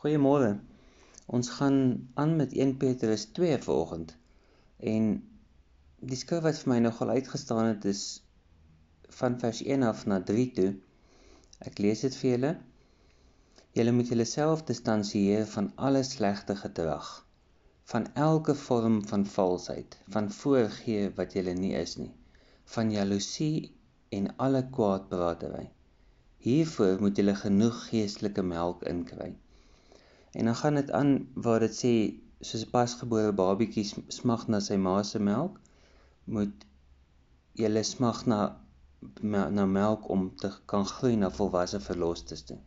Goeiemôre. Ons gaan aan met 1 Petrus 2 vanoggend. En die skrif wat vir my nogal uitgestaan het is van vers 1 af na 3 toe. Ek lees dit vir julle. Julle moet julleself distansieer van alle slegte gedrag, van elke vorm van valsheid, van voorgee wat julle nie is nie, van jaloesie en alle kwaadpraatery. Hiervoor moet julle genoeg geestelike melk inkry. En dan gaan dit aan waar dit sê soos 'n pasgebore babatjie smag na sy ma se melk, moet jy smag na na melk om te kan groei na volwasse verlosters toe.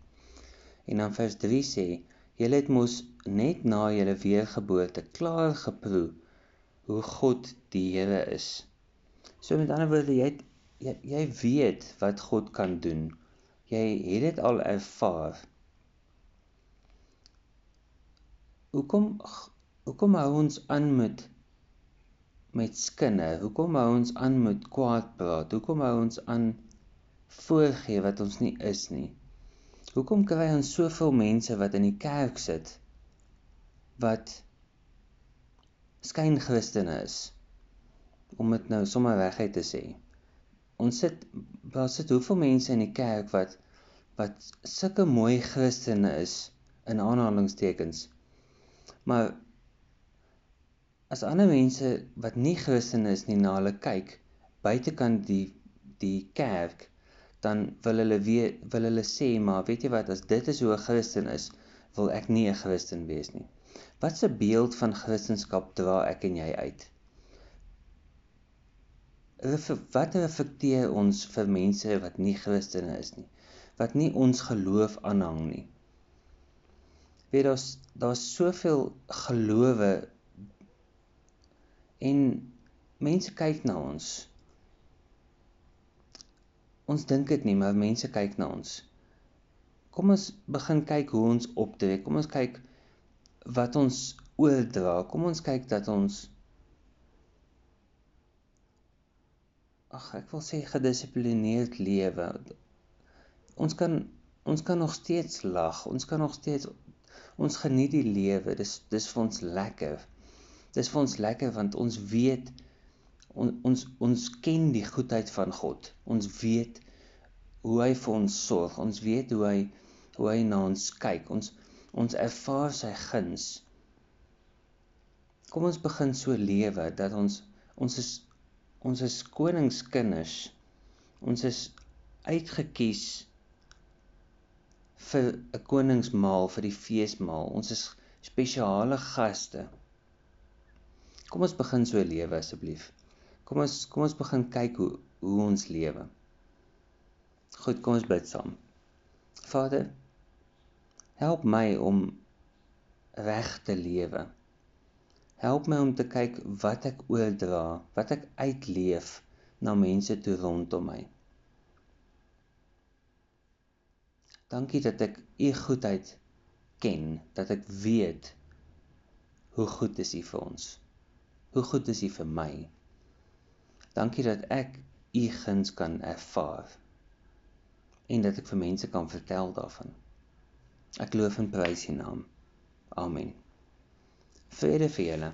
En dan vers 3 sê jy het mos net na jou weergeboorte klaar geproe hoe God die Here is. So met ander woorde jy jy, jy weet wat God kan doen. Jy het dit al ervaar. Hoekom hoekom hou ons aan met met skinne? Hoekom hou ons aan met kwaad praat? Hoekom hou ons aan voorgee wat ons nie is nie? Hoekom kry ons soveel mense wat in die kerk sit wat skyn Christene is? Om dit nou sommer reguit te sê. Ons sit daar sit hoeveel mense in die kerk wat wat sulke mooi Christene is in aanhalingstekens Maar as ander mense wat nie Christen is nie na hulle kyk buitekant die die kerk, dan wil hulle weet wil hulle sê maar weet jy wat as dit is hoe 'n Christen is, wil ek nie 'n Christen wees nie. Wat 'n beeld van Christendom dra ek en jy uit? Wat reflekteer ons vir mense wat nie Christene is nie, wat nie ons geloof aanhang nie? Weet daar's daar's soveel gelowe en mense kyk na ons. Ons dink dit nie, maar mense kyk na ons. Kom ons begin kyk hoe ons optree. Kom ons kyk wat ons oordra. Kom ons kyk dat ons Ag, ek wil sê gedissiplineerd lewe. Ons kan ons kan nog steeds lag. Ons kan nog steeds Ons geniet die lewe. Dis dis vir ons lekker. Dis vir ons lekker want ons weet on, ons ons ken die goedheid van God. Ons weet hoe hy vir ons sorg. Ons weet hoe hy hoe hy na ons kyk. Ons ons ervaar sy guns. Kom ons begin so lewe dat ons ons is ons is koningskinders. Ons is uitgekies vir 'n koningsmaal vir die feesmaal. Ons is spesiale gaste. Kom ons begin so lewe asseblief. Kom ons kom ons begin kyk hoe hoe ons lewe. Goed, kom ons bid saam. Vader, help my om reg te lewe. Help my om te kyk wat ek oordra, wat ek uitleef na mense toe rondom my. Dankie dat ek u goedheid ken, dat ek weet hoe goed is u vir ons. Hoe goed is u vir my. Dankie dat ek u guns kan ervaar en dat ek vir mense kan vertel daarvan. Ek loof en prys u naam. Amen. Vrede vir julle.